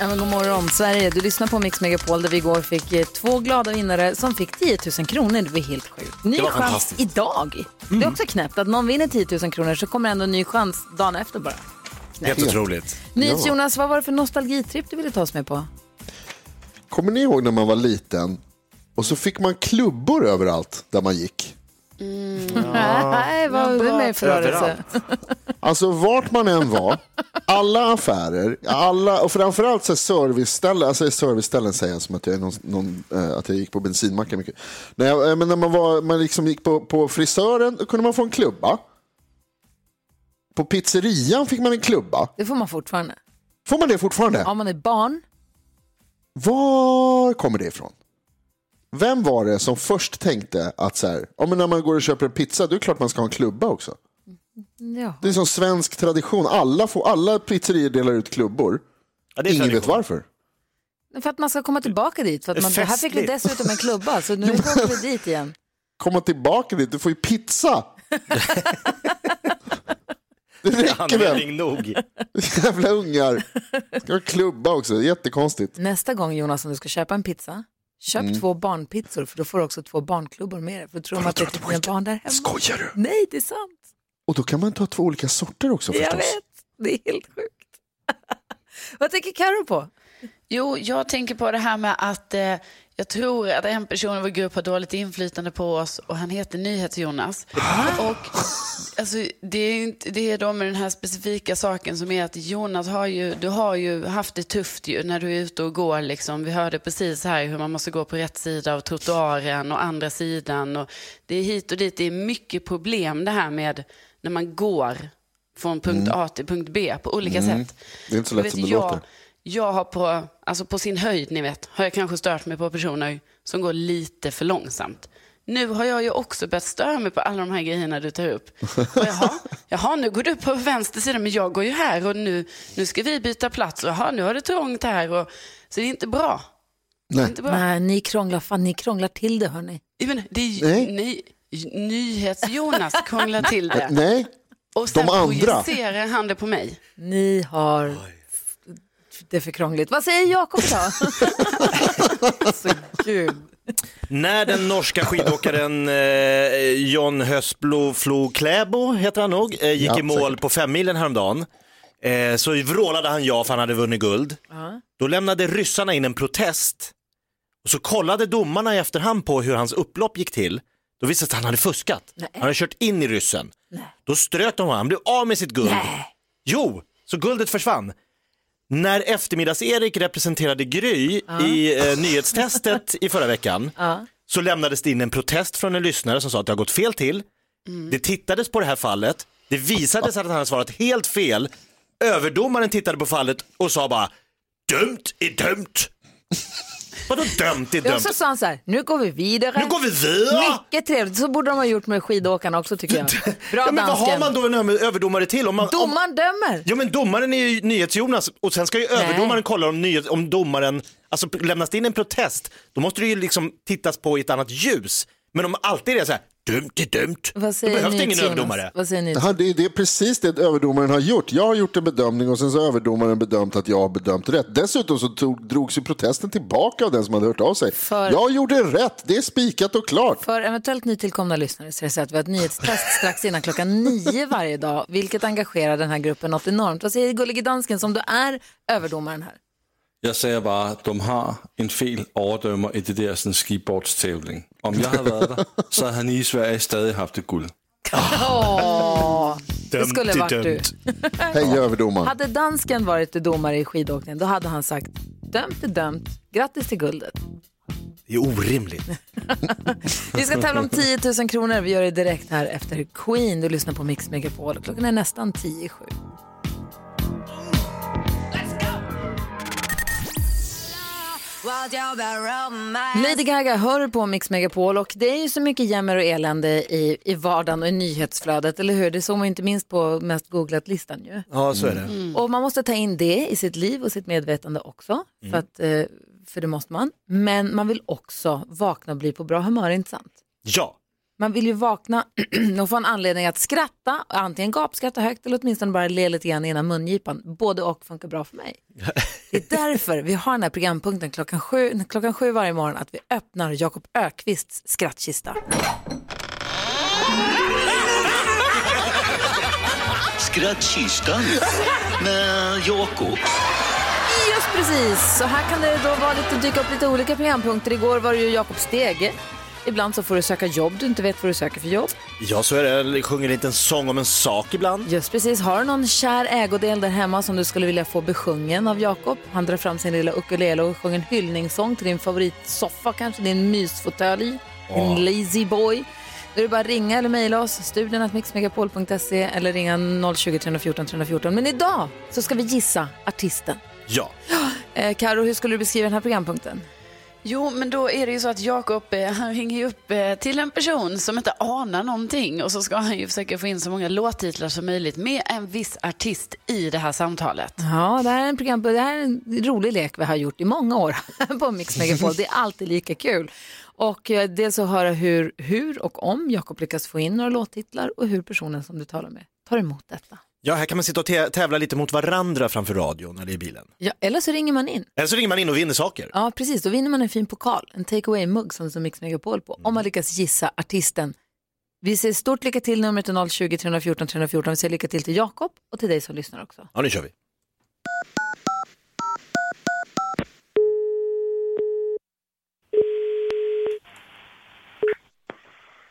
Ja, men god morgon, Sverige. Du lyssnar på Mix Megapol där vi igår fick eh, två glada vinnare som fick 10 000 kronor. Det var helt sjukt. Ny Det var chans idag. Det är också knäppt att någon vinner 10 000 kronor så kommer ändå en ny chans dagen efter bara. Helt otroligt. Nyhets Jonas, vad var det för nostalgitripp du ville ta oss med på? Kommer ni ihåg när man var liten och så fick man klubbor överallt där man gick? Nej, vad är det med för rörelse? Alltså vart man än var, alla affärer, alla, och framförallt så serviceställen, alltså serviceställen säger jag som att jag, är någon, någon, eh, att jag gick på bensinmacken mycket. När, jag, eh, men när man, var, man liksom gick på, på frisören då kunde man få en klubba. På pizzerian fick man en klubba. Det får man fortfarande. Får man det fortfarande? Om man är barn, Var kommer det ifrån? Vem var det som först tänkte att så här, ja, men när man går och köper en pizza, då är det klart man ska ha en klubba också. ja. Det är som svensk tradition. Alla, får, alla pizzerior delar ut klubbor. Ja, det är Ingen vet varför. För att man ska komma tillbaka dit. För att man, här fick vi dessutom en klubba, så nu kommer vi dit igen. Komma tillbaka dit, du får ju pizza. det räcker väl? Nog. Jävla ungar. Ska ha klubba också, jättekonstigt. Nästa gång Jonas, om du ska köpa en pizza, köp Mm. två barnpizzor för då får du också två barnklubbor med dig. För då tror de att det är till dina barn där hemma. Skojar du? Nej, det är sant. Och då kan man ta två olika sorter också Jag förstås. vet, det är helt sjukt. Vad tänker Karo på? Jo, jag tänker på det här med att eh, jag tror att en person i vår grupp har dåligt inflytande på oss och han heter NyhetsJonas. Och alltså, det, är inte, det är då med den här specifika saken som är att Jonas har ju, du har ju haft det tufft ju när du är ute och går. Liksom. Vi hörde precis här hur man måste gå på rätt sida av trottoaren och andra sidan. Och det är hit och dit, det är mycket problem det här med när man går från punkt A till punkt B på olika sätt. Det är inte så lätt som det jag, låter. Jag har på, alltså på sin höjd, ni vet, har jag kanske stört mig på personer som går lite för långsamt. Nu har jag ju också börjat störa mig på alla de här grejerna du tar upp. Och jaha, jaha, nu går du på vänster sida, men jag går ju här och nu, nu ska vi byta plats. Och jaha, nu har det trångt här. Och, så det är inte bra. Nej. inte bra. Nej, ni krånglar, fan, ni krånglar till det hörni. Menar, det är Nej. nej. Nyhets-Jonas krånglar till det. Nej, Och sen de andra. projicerar han det på mig. Ni har... Det är för krångligt. Vad säger Jakob då? så gud. När den norska skidåkaren eh, John Hösblo Flo Kläbo, heter han nog, eh, gick Ja, i mål säkert. på femmilen häromdagen. Eh, så vrålade han ja för han hade vunnit guld. Då lämnade ryssarna in en protest. Och så kollade domarna i efterhand på hur hans upplopp gick till. Då visade det sig att han hade fuskat. Han hade kört in i ryssen. Då ströt de honom, han blev av med sitt guld. Jo, så guldet försvann. När eftermiddags-Erik representerade Gry i eh, nyhetstestet i förra veckan så lämnades det in en protest från en lyssnare som sa att det har gått fel till. Det tittades på det här fallet, det visade sig att han hade svarat helt fel. Överdomaren tittade på fallet och sa bara dömt är dömt. Vadå dömt är dömt? så sa han så här, nu går vi vidare. Nu går vi vidare! Mycket trevligt, så borde de ha gjort med skidåkarna också tycker jag. Bra Ja, men vad har man då en överdomare till? Om man, om, Domaren dömer. Ja men domaren är ju NyhetsJonas och sen ska ju överdomaren kolla om, nyhet, om domaren, alltså lämnas det in en protest, då måste det ju liksom tittas på i ett annat ljus. Men om alltid det är så här, dömt är dömt, Vad säger behövs det ingen NyhetsJonas? överdomare. Vad säger ni? Ja, det, det är precis det överdomaren har gjort. Jag har gjort en bedömning och sen så har överdomaren bedömt att jag har bedömt rätt. Dessutom så tog, drogs ju protesten tillbaka av den som hade hört av sig. För- Jag gjorde rätt, det är spikat och klart. För eventuellt nytillkomna lyssnare så är det så att vi har ett nyhetstest strax innan klockan nio varje dag, vilket engagerar den här gruppen något enormt. Vad säger Gullige Dansken som du är överdomaren här? Jag säger bara att de har en fel overdömer i det där sådan skiboardstävling. Om jag hade varit där så hade ni i Sverige stadig haft ett guld. Åh, det skulle varit du. Hej överdomaren. Hade dansken varit domare i skidåkning, då hade han sagt dömt är dömt, grattis till guldet. Det är orimligt. Vi ska tävla om 10 000 kronor. Vi gör det direkt här efter Queen. Du lyssnar på Mix Megapol. Klockan är nästan 10 i sju. Lady Gaga hör på Mix Megapol och det är ju så mycket jämmer och elände i, i vardagen och i nyhetsflödet, eller hur? Det såg man inte minst på mest googlat-listan ju. Ja, så är det. Och man måste ta in det i sitt liv och sitt medvetande också, för, att, eh, för det måste man. Men man vill också vakna och bli på bra humör, inte sant? Ja, Man vill ju vakna och få en anledning att skratta, antingen gapskratta högt eller åtminstone bara le lite grann innan mungipan. Både och funkar bra för mig. Det är därför vi har den här programpunkten klockan sju, klockan sju varje morgon att vi öppnar Jakob Ökvists skrattkista. Skrattkistan med Jakob. Just precis, så här kan det då vara lite, dyka upp lite olika programpunkter. Igår var det ju Jakob Stege. Ibland så får du söka jobb du inte vet vad du söker för jobb. ja så är det. Eller Sjunger en liten sång om en sak ibland. Just precis, har du någon kär ägodel där hemma som du skulle vilja få besjungen av Jakob? Han drar fram sin lilla ukulele och sjunger en hyllningssång till din favoritsoffa kanske, din mysfåtölj, din lazy boy. Då är det bara att ringa eller mejla oss, studion mixmegapol.se eller ringa 020 314 314. Men idag så ska vi gissa artisten. Ja. Eh, Karo, hur skulle du beskriva den här programpunkten? Jo, men då är det ju så att Jakob, eh, han ringer ju upp eh, till en person som inte anar någonting och så ska han ju försöka få in så många låttitlar som möjligt med en viss artist i det här samtalet. Ja, det här är en, program, det här är en rolig lek vi har gjort i många år på Mix Megapol. Det är alltid lika kul. Och eh, dels att höra hur, hur och om Jakob lyckas få in några låttitlar och hur personen som du talar med tar emot detta ja, här kan man sitta och tä- tävla lite mot varandra framför radion eller i bilen. Ja, eller så ringer man in. Eller så ringer man in och vinner saker. Ja, precis. Då vinner man en fin pokal, en take away-mugg som står Mix Megapol på. Om man lyckas gissa artisten. Vi säger stort lycka till, numret är 020 314 314. Vi säger lycka till till Jakob och till dig som lyssnar också. Ja, nu kör vi.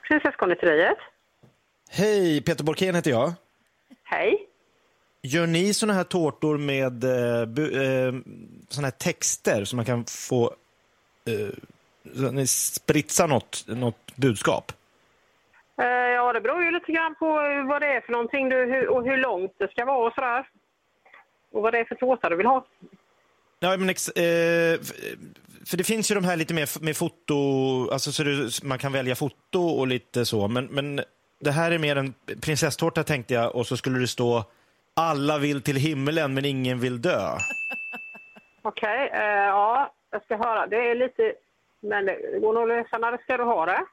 Prinsesskonditoriet. Hej, Peter Borkén heter jag. Hej. Gör ni såna här tårtor med eh, bu- eh, såna här texter som man kan få eh, så ni spritsar något, något budskap? Eh, ja, det beror ju lite grann på vad det är för någonting du, hur, och hur långt det ska vara och sådär. Och vad det är för tårta du vill ha. Ja, men ex, eh, för det finns ju de här lite mer med foto, alltså så det, man kan välja foto och lite så, men, men det här är mer en prinsesstårta tänkte jag och så skulle det stå alla vill till himmelen men ingen vill dö. Okej, eh, ja, jag ska höra. Det är lite... Men det går nog att lösa. När ska du ha det?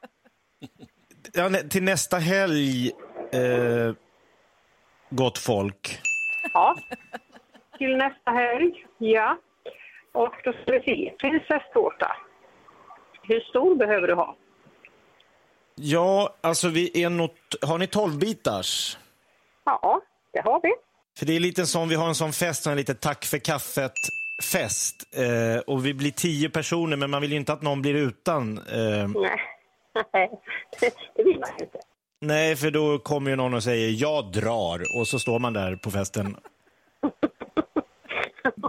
Ja, till nästa helg, eh, gott folk. Ja. Till nästa helg, ja. Och då ska vi se. Prinsesstårta. Hur stor behöver du ha? Ja, alltså vi är något, har ni 12 bitars? Ja, det har vi. För det är lite som, vi har en sån fest, en lite tack för kaffet-fest. Eh, och vi blir tio personer, men man vill ju inte att någon blir utan. Eh, Nej, det, vill man inte. nej, för då kommer ju någon och säger jag drar och så står man där på festen.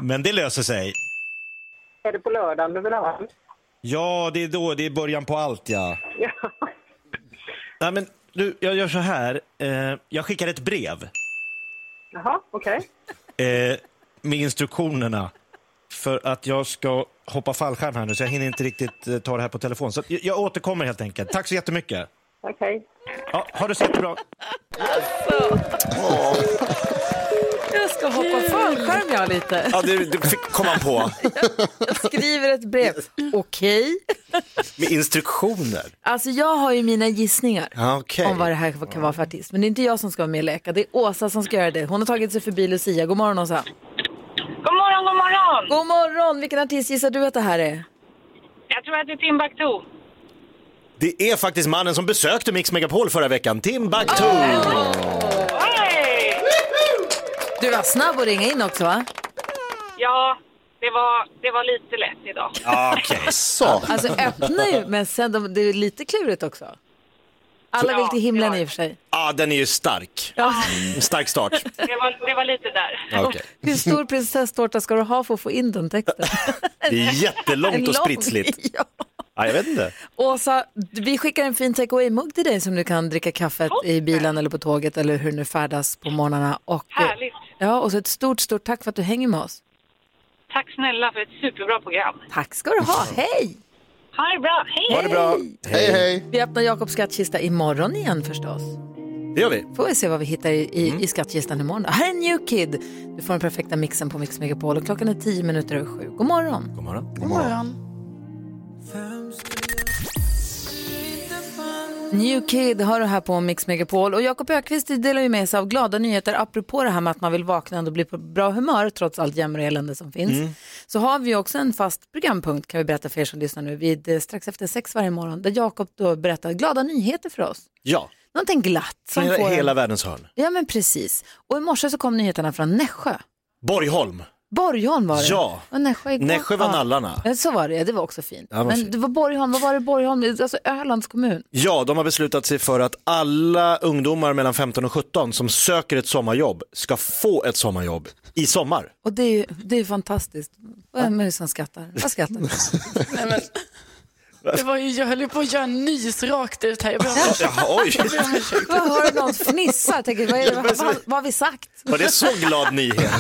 Men det löser sig. Är det på lördagen du vill ha? Ja, det är då, det är början på allt ja. Ja. Nej, men du, jag gör så här. Eh, jag skickar ett brev Jaha, okej. eh, med instruktionerna för att jag ska hoppa fallskärm här nu så jag hinner inte riktigt eh, ta det här på telefon. Så jag, jag återkommer helt enkelt. Tack så jättemycket. Okej. Ja, ha det så jättebra. Jag ska hoppa fallskärm jag lite. Ja, det, det fick komma på Jag skriver ett brev. Okej. med instruktioner. Alltså jag har ju mina gissningar Ja, okej. om vad det här kan vara för artist. Men det är inte jag som ska vara med och leka. Det är Åsa som ska göra det. Hon har tagit sig förbi Lucia. God morgon Åsa. God morgon, god morgon! God morgon. Vilken artist gissar du att det här är? Jag tror att det är Timbuktu. Det är faktiskt mannen som besökte Mix Megapol förra veckan, Timbuktu. Du var snabb att ringa in också va? Ja, det var, det var lite lätt idag. Okej. Så. Alltså öppna ju, men sen de, det är lite klurigt också. Alla vill till himlen i och för sig. Ja, den är ju stark. Ja. En stark start. Det var, det var lite där. Okej. Hur stor prinsesstårta ska du ha för att få in den texten? Det är jättelångt och spritsligt. Ja. Ja, jag vet inte. Åsa, vi skickar en fin take away-mugg till dig som du kan dricka kaffet i bilen eller på tåget eller hur du nu färdas på morgnarna. Och, eh, Härligt. Ja, och så ett stort, stort tack för att du hänger med oss. Tack snälla för ett superbra program. Tack ska du ha. Hej! Ha det bra. Hej! Ha det bra. Hej hej! Vi öppnar Jakobs skattkista imorgon igen förstås. Det gör vi. Får vi se vad vi hittar i, i, i skattkistan imorgon. Här är New Kid. Du får den perfekta mixen på Mix Megapol och klockan är tio minuter över sju. God morgon. God morgon. God morgon. New Kid har du här på Mix Megapol och Jakob Ökvist delar ju med sig av glada nyheter apropå det här med att man vill vakna och bli på bra humör trots allt jämmer och elände som finns. Så har vi också en fast programpunkt kan vi berätta för er som lyssnar nu vid eh, strax efter sex varje morgon där Jakob då berättar glada nyheter för oss. Ja, Någonting glatt. Som hela, får hela världens hörn. Ja men precis. Och i morse så kom nyheterna från Nässjö. Borgholm. Borgholm var det. Ja. Och Nässjö, igår. Nässjö var Ja. nallarna. Ja, så var det, det var också fint. Ja, var men fint. det var Borgholm, vad var det Borgholm? Alltså Ölands kommun. Ja, de har beslutat sig för att alla ungdomar mellan 15 och 17 som söker ett sommarjobb ska få ett sommarjobb i sommar. Och det är ju det är fantastiskt. Vad är det som skrattar? Vad skrattar ni? Det var ju, jag höll ju på att göra en nys rakt ut här. Jag ber om ursäkt. Vad du någon fnissar? Tänker, vad, är det, vad, vad, vad har vi sagt? var det så glad nyhet?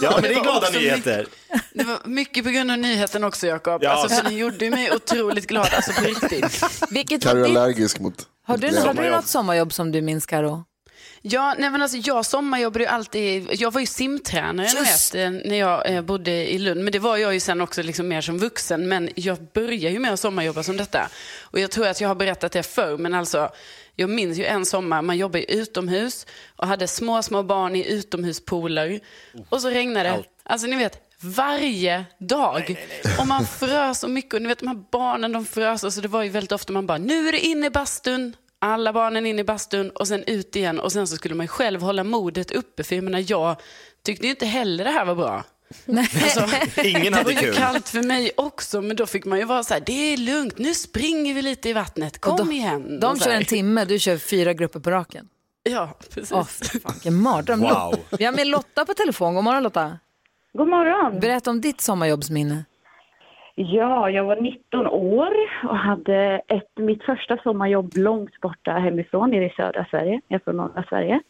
Ja, men det är glada nyheter. Det var mycket på grund av nyheten också Jakob. Ja. Alltså, för ni gjorde ju mig otroligt glad, alltså på riktigt. Vilket var är allergisk mot... har, du, har du något sommarjobb som du minns Karo? Ja, nej men alltså jag sommarjobbade ju alltid, jag var ju simtränare vet, eh, när jag eh, bodde i Lund. Men det var jag ju sen också liksom mer som vuxen. Men jag började ju med att sommarjobba som detta. Och jag tror att jag har berättat det förr, men alltså jag minns ju en sommar, man jobbade utomhus och hade små, små barn i utomhuspooler. Och så regnade det. Alltså ni vet, varje dag. Och man frös så mycket. Och ni vet de här barnen de frös. Och så det var ju väldigt ofta man bara, nu är det inne i bastun. Alla barnen in i bastun och sen ut igen. Och sen så skulle man själv hålla modet uppe. För jag menar, jag tyckte ju inte heller det här var bra. Alltså, Ingen det hade var ju kul. kallt för mig också. Men då fick man ju vara så här, det är lugnt, nu springer vi lite i vattnet, kom de, igen. De kör en timme, du kör fyra grupper på raken. Ja, precis. Fan, vilken mardröm. Wow. Vi har med Lotta på telefon. God morgon Lotta. God morgon. Berätta om ditt sommarjobbsminne. Ja, jag var 19 år och hade ett, mitt första sommarjobb långt borta hemifrån, nere i södra Sverige. Jag är från norra Sverige.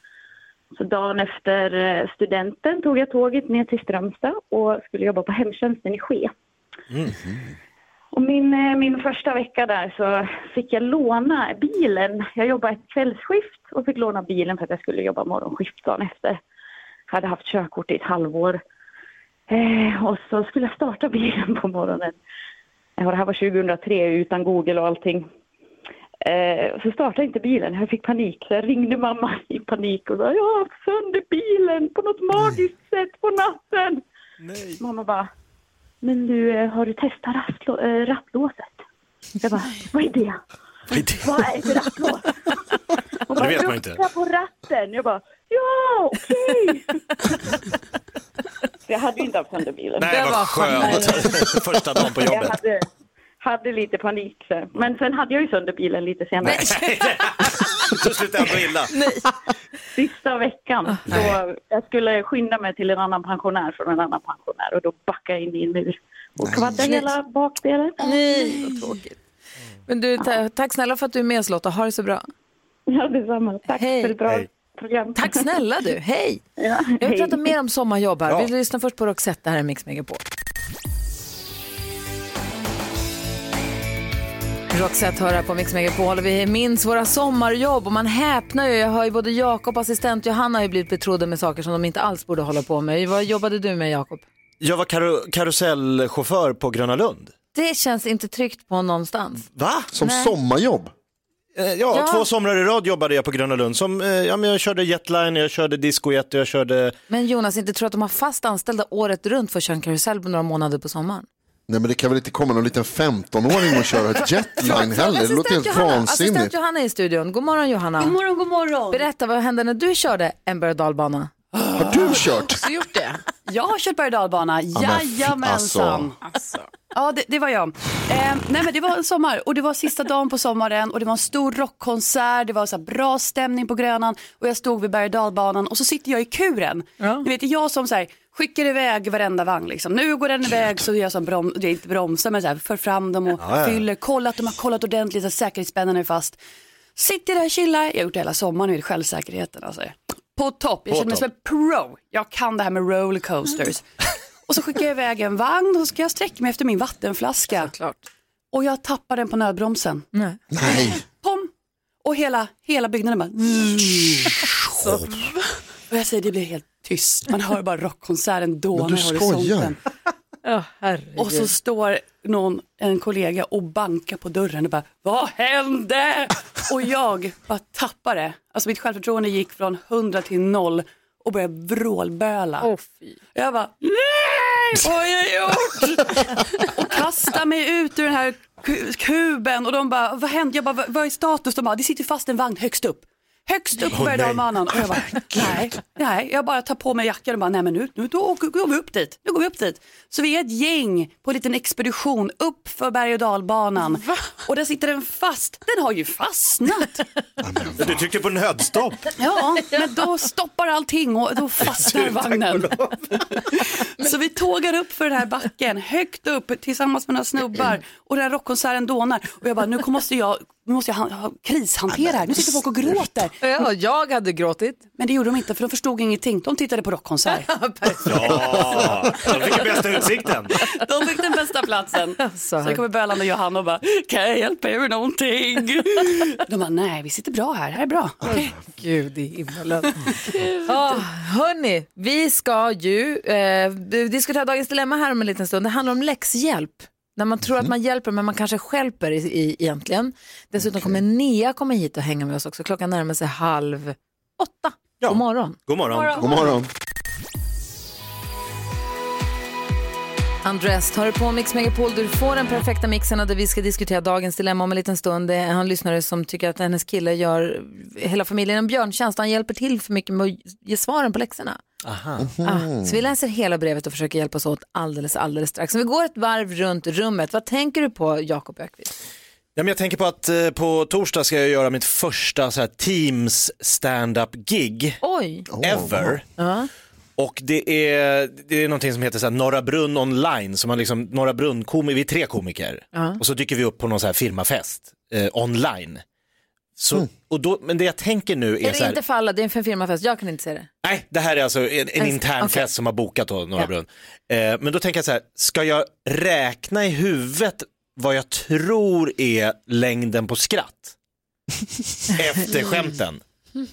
Så dagen efter eh, studenten tog jag tåget ner till Strömstad och skulle jobba på hemtjänsten i Ske. Och min, eh, min första vecka där så fick jag låna bilen. Jag jobbade ett kvällsskift och fick låna bilen för att jag skulle jobba morgonskift dagen efter. Jag hade haft körkort i ett halvår. Eh, och så skulle jag starta bilen på morgonen. Eh, Och det här var 2003 utan Google och allting. Eh, så startade inte bilen. Jag fick panik. Så jag ringde mamma i panik och sa jag har haft sönder bilen på något magiskt sätt på natten. Mamma bara, men du, eh, har du testat rastlå- äh, rattlåset? Jag bara, vad är det? Vad är det? Vad är det rattlås? Hon Det bara, vet man inte. "Rucka på ratten. Jag bara, ja, okej. Så jag hade ju inte haft sönder bilen. Nej, Det vad var skönt. Första dagen på Jag jobbet. hade, hade lite panik. Så. Men sen hade jag ju sönder bilen lite senare. Så slutade jag ändå illa. Sista veckan. Så jag skulle skynda mig till en annan pensionär från en annan pensionär och då backade jag in i en mur och kvaddade hela bakdelen. Nej, så tråkigt. Men du, ta, tack snälla för att du är med oss Lotta. Ha det så bra. Ja, detsamma. Tack Hej. för ett bra Hej. Program. Tack snälla du. Hej! Ja, Jag vill hej. prata mer om sommarjobb här. Ja. Vi lyssnar först på Roxette, det här är Mix Megapol. Roxette hör här på Mix Megapol och vi minns våra sommarjobb och man häpnar ju. Jag hör ju både Jakob och assistent Johanna har ju blivit betrodda med saker som de inte alls borde hålla på med. Vad jobbade du med Jakob? Jag var karo- karusellchaufför på Gröna Lund. Det känns inte tryggt på någonstans. Va? Som Nej. sommarjobb. Eh, Ja, Ja. två somrar i rad jobbade jag på Gröna Lund. Som, eh, ja, men jag körde jetline, jag körde discojet och jag körde... Men Jonas, inte tror att de har fast anställda året runt för att köra en karusell på några månader på sommaren? Nej men det kan väl inte komma någon liten 15-åring och köra ett jetline heller. Det låter helt Johanna, assistent vansinnigt. Johanna är i studion. God morgon Johanna. God morgon, god morgon. Berätta, vad hände när du körde en berg och dalbana? Har du kört? Så gjort det? Jag har kört berg och dalbana, jajamensan. Alltså. Ja, det, det var jag. Eh, nej, men det var en sommar och det var sista dagen på sommaren och det var en stor rockkonsert, det var så här bra stämning på Grönan och jag stod vid berg och dalbanan och så sitter jag i kuren. Ja. Ni vet, jag som så här, skickar iväg varenda vagn. Liksom. Nu går den iväg så jag som brom, det är inte bromsar men så här, för fram dem och Ja, ja. fyller, kollar att de har kollat ordentligt så att säkerhetsspännarna är fast. Sitter där och chillar, jag har gjort det hela sommaren nu, självsäkerheten alltså. På topp, jag På känner mig som en pro. Jag kan det här med rollercoasters. Och så skickar jag iväg en vagn och så ska jag sträcka mig efter min vattenflaska. Såklart. Och jag tappar den på nödbromsen. Nej. Nej. Pom! Och hela, hela byggnaden bara... Och jag säger det blir helt tyst. Man hör bara rockkonserten dåna i du horisonten. Herregud. Och så står någon, en kollega och bankar på dörren och bara, vad hände? Och jag bara tappar det. Alltså mitt självförtroende gick från 100 till 0 och började vrålböla. Fy. Jag bara, nej, vad har jag gjort? och kastar mig ut ur den här ku- kuben och de bara, vad hände? Jag bara, "Vad- vad är status? De bara, det sitter fast en vagn högst upp. Högst upp på och dalbanan. Och jag bara, nej, nej, jag bara tar på mig jackan och bara, nej men nu, nu då går vi upp dit. Nu går vi upp dit. Så vi är ett gäng på en liten expedition upp för berg och dalbanan. Och där sitter den fast. Den har ju fastnat. Du tryckte på nödstopp. Ja, men då stoppar allting och då fastnar vagnen. Så vi tågar upp för den här backen, högt upp tillsammans med några snubbar och den här rockkonserten dånar. Och jag bara, nu måste jag, nu måste jag ha, ha, krishantera här. Nu sitter folk och gråter. Ja, jag hade gråtit. Men det gjorde de inte för de förstod ingenting. De tittade på rockkonsert. Ja, de fick den bästa utsikten. De fick den bästa platsen. Så det kommer bölande Johanna och bara, kan jag hjälpa er med någonting? De bara, nej vi sitter bra här, här är bra. Okej. Gud i himmelen. ah, hörni, vi ska ju eh, diskutera dagens dilemma här om en liten stund. Det handlar om läxhjälp. När man tror att man hjälper men man kanske stjälper i, i, egentligen. Dessutom kommer Nea komma hit och hänga med oss också. Klockan närmar sig halv åtta. Ja. God morgon. God morgon. God morgon. Andres tar du på Mix Megapol. Du får den perfekta mixen och där vi ska diskutera dagens dilemma om en liten stund. Det är en lyssnare som tycker att hennes kille gör hela familjen en björntjänst. Han hjälper till för mycket med att ge svaren på läxorna. Aha. Ah, så vi läser hela brevet och försöker hjälpas åt alldeles, alldeles strax. Så vi går ett varv runt rummet. Vad tänker du på, Jakob Ökvist? Ja, men jag tänker på att eh, på torsdag ska jag göra mitt första så här, Teams stand-up gig Oj! ever. Ja. Och det är, det är någonting som heter så här, Norra Brunn online, som man liksom, Norra Brunn, komi, vi är tre komiker. Ja. Och så dyker vi upp på någon så här firmafest eh, online. Så, och då, men det jag tänker nu är, Är så det här, inte för alla? Det är en firmafest. Jag kan inte se det. nej det här är alltså en, en En- intern okej. fest som har bokat då, Norra Ja. Brunn. Eh, men då tänker jag så här, ska jag räkna i huvudet vad jag tror är längden på skratt? Efter skämten.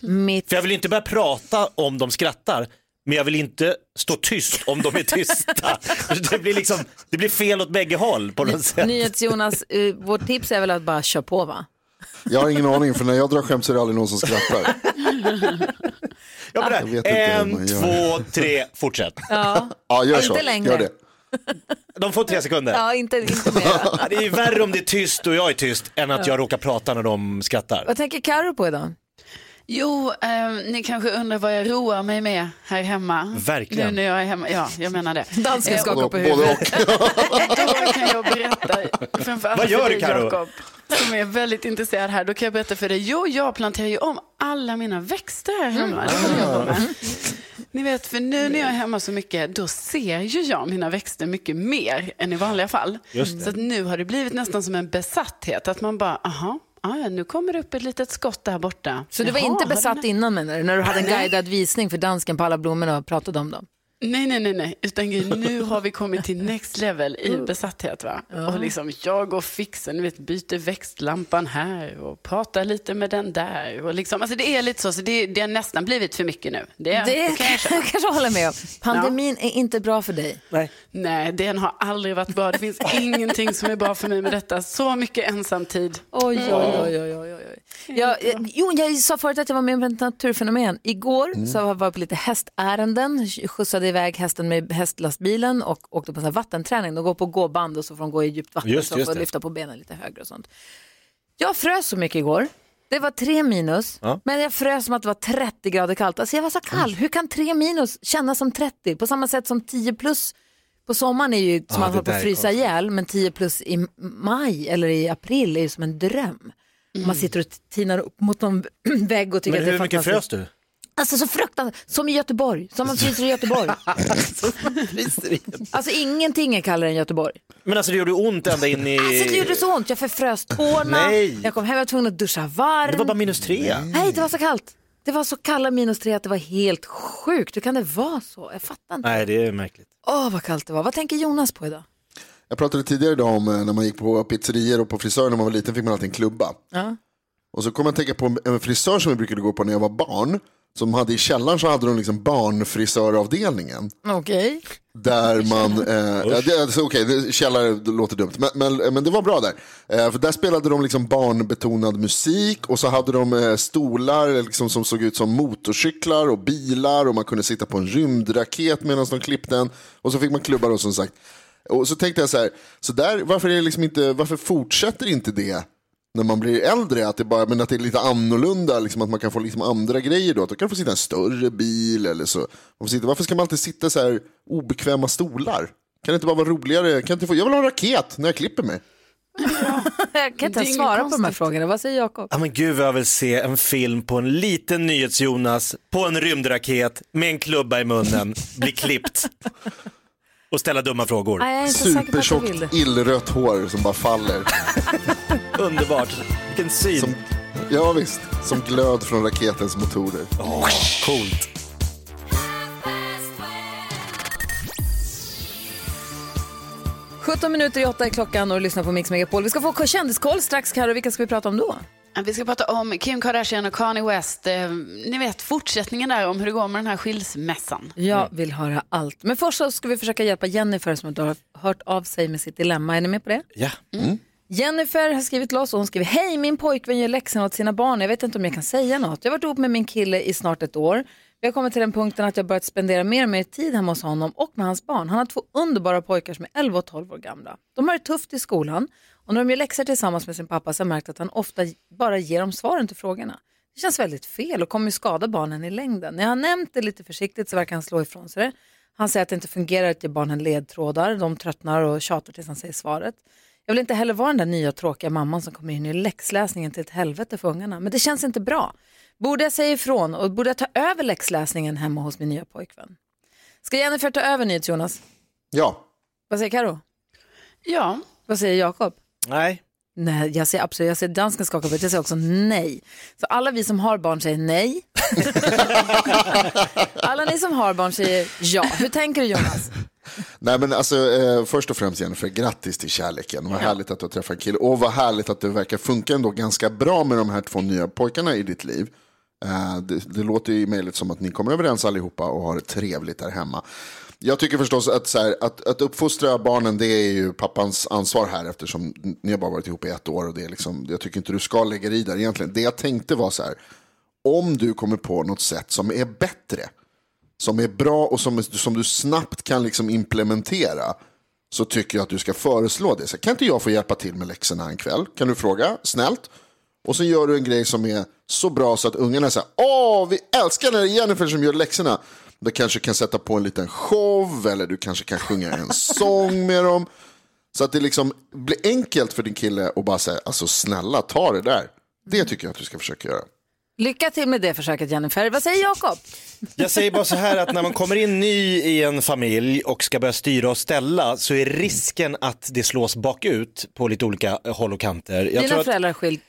Mitt... För jag vill inte börja prata om de skrattar, men jag vill inte stå tyst om de är tysta. det, blir liksom, det blir fel åt bägge håll på något sätt. NyhetsJonas, uh, vårt tips är väl att bara köra på va? Jag har ingen aning, för när jag drar skämt så är det aldrig någon som skrattar. Jag bara, Jag vet inte hur man en, gör. två, tre, fortsätt. Ja, Ja, gör Inte så. längre. Gör det. De får tre sekunder. ja inte, inte mer. Ja, Det är ju värre om det är tyst och jag är tyst än att jag råkar prata när de skrattar. Vad tänker Karo på idag? Jo, ehm, ni kanske undrar vad jag roar mig med här hemma. Verkligen. Nu när jag är hemma, ja, jag menar det. Dansken Eh, skakar och på Både huvudet. och. Då kan jag berätta, Vad gör för du, dig Karo? Jakob, som är väldigt intresserad här. Då kan jag berätta för dig, jo, jag planterar ju om alla mina växter här hemma. På med. Ni vet, för nu när jag är hemma så mycket, då ser ju jag mina växter mycket mer än i vanliga fall. Just det. Så att nu har det blivit nästan som en besatthet, att man bara, aha, ah, ja, nu kommer det upp ett litet skott där borta. Så du var Jaha, inte besatt nä- innan menar du? När du hade en guidad visning för dansken på alla blommorna och pratade om dem? Nej, nej, nej, nej, utan nu har vi kommit till next level i besatthet. Va? Och liksom, jag går och fixar, ni vet, byter växtlampan här och pratar lite med den där. Och liksom, alltså det är lite så, så det, det har nästan blivit för mycket nu. Det, Det det kan jag jag kanske hålla med om. Pandemin är inte bra för dig. Nej, den har aldrig varit bra. Det finns ingenting som är bra för mig med detta. Så mycket ensamtid. Oj, oj, oj, oj, oj, oj. Jag, jag, jo, jag sa förut att jag var med om ett naturfenomen. Igår så var jag på lite hästärenden, skjutsade iväg hästen med hästlastbilen och åkte på här vattenträning. De går på gåband och så får de gå i djupt vatten Just, så just får det. lyfta på benen lite högre och sånt. Jag frös så mycket igår. Det var tre minus, Ja. men jag frös som att det var 30 grader kallt. Alltså jag var så kall. Hur kan tre minus kännas som 30? På samma sätt som 10 plus på sommaren är ju som Ja, man håller på att frysa ihjäl, men 10 plus i maj eller i april är ju som en dröm. Man sitter och tinar upp mot någon vägg och tycker Men att det är hur mycket fantastiskt. frös du? Alltså så fruktansvärt, som i Göteborg, som man fryser i Göteborg. alltså ingenting är kallare än Göteborg. Men alltså det gjorde ont ända in i... Alltså det gjorde så ont, jag förfrös tårna, Nej. jag kom hem, jag var tvungen att duscha varmt. Det var bara minus tre. Nej, det var så kallt. Det var så kalla minus tre att det var helt sjukt. Hur kan det vara så? Jag fattar inte. Nej, det är märkligt. Åh, vad kallt det var. Vad tänker Jonas på idag? Jag pratade tidigare idag om eh, när man gick på pizzerior och på frisörer när man var liten fick man alltid en klubba. Ja. Och så kom jag att tänka på en- en frisör som jag brukade gå på när jag var barn. Som hade i källaren så hade de liksom barnfrisöravdelningen. Okej. Där man, eh, ja, det, alltså, okej, det- källare det låter dumt, men, men, men det var bra där. Eh, för där spelade de liksom barnbetonad musik och så hade de eh, stolar liksom, som såg ut som motorcyklar och bilar och man kunde sitta på en rymdraket medan de klippte den. Och så fick man klubbar och som sagt. Och så tänkte jag så här, så där, varför, är det liksom inte, varför fortsätter inte det när man blir äldre, att det, bara, men att det är lite annorlunda, liksom att man kan få liksom andra grejer då. Att då kan man få sitta i en större bil eller så. Man får sitta, varför ska man alltid sitta så här obekväma stolar? Kan det inte bara vara roligare? Kan jag, inte få, jag vill ha en raket när jag klipper mig. Jag kan inte ens svara på de här konstigt. frågorna. Vad säger Jakob? Ja men gud vad jag vill se en film på en liten NyhetsJonas på en rymdraket med en klubba i munnen, bli klippt och ställa dumma frågor. Nej, jag är inte säker på att jag Supertjockt vill illrött hår som bara faller. Underbart, vilken syn. Som, ja visst, som glöd från raketens motorer. Åh, coolt. — 17 minuter i 8 är klockan och du lyssnar på Mix Megapol. Vi ska få kändiskoll strax, Karo. Vilka ska vi prata om då? Vi ska prata om Kim Kardashian och Kanye West. Eh, ni vet fortsättningen där om hur det går med den här skilsmässan. Jag vill höra allt. Men först så ska vi försöka hjälpa Jennifer som har hört av sig med sitt dilemma. Är ni med på det? Ja. Jennifer har skrivit till oss och hon skriver Hej, min pojkvän gör läxorna åt sina barn. Jag vet inte om jag kan säga något. Jag har varit ihop med min kille i snart ett år. Vi har kommit till den punkten att jag börjat spendera mer och mer tid hemma hos honom och med hans barn. Han har två underbara pojkar som är 11 och 12 år gamla. De har det tufft i skolan och när de gör läxor tillsammans med sin pappa så har jag märkt att han ofta bara ger dem svaren till frågorna. Det känns väldigt fel och kommer skada barnen i längden. När jag har nämnt det lite försiktigt så verkar han slå ifrån sig det. Han säger att det inte fungerar att ge barnen ledtrådar. De tröttnar och tjatar tills han säger svaret. Jag vill inte heller vara den där nya tråkiga mamman som kommer in i läxläsningen till ett helvete för ungarna. Men det känns inte bra. Borde jag säga ifrån och borde jag ta över läxläsningen hemma hos min nya pojkvän? Ska Jennifer ta över nyhets Jonas? Ja, Vad säger Karo? Ja, Vad säger Jakob? Nej. Nej, jag säger absolut, jag säger dansken skaka på huvudet, jag säger också nej. Så alla vi som har barn säger nej. alla ni som har barn säger ja. Hur tänker du Jonas? Nej men alltså eh, först och främst Jennifer, grattis till kärleken. Vad härligt att du har träffat en kille. Och vad härligt att det verkar funka ändå ganska bra med de här två nya pojkarna i ditt liv. Eh, det, det låter ju i mejlet som att ni kommer överens allihopa och har det trevligt där hemma. Jag tycker förstås att, så här, att, att uppfostra barnen det är ju pappans ansvar här eftersom ni har bara varit ihop i ett år. Och det är liksom, jag tycker inte du ska lägga dig i där egentligen. Det jag tänkte var så här, om du kommer på något sätt som är bättre som är bra och som, som du snabbt kan liksom implementera så tycker jag att du ska föreslå det. Så kan inte jag få hjälpa till med läxorna en kväll? Kan du fråga? Snällt. Och så gör du en grej som är så bra så att ungarna säger åh, vi älskar när det är Jennifer som gör läxorna. Du kanske kan sätta på en liten show eller du kanske kan sjunga en sång med dem. Så att det liksom blir enkelt för din kille att bara säga, alltså snälla ta det där. Det tycker jag att du ska försöka göra. Lycka till med det försöket Jennifer. Vad säger Jakob? Jag säger bara så här att när man kommer in ny i en familj och ska börja styra och ställa så är risken att det slås bakut på lite olika håll och kanter. Jag Dina tror att, föräldrar har skilt,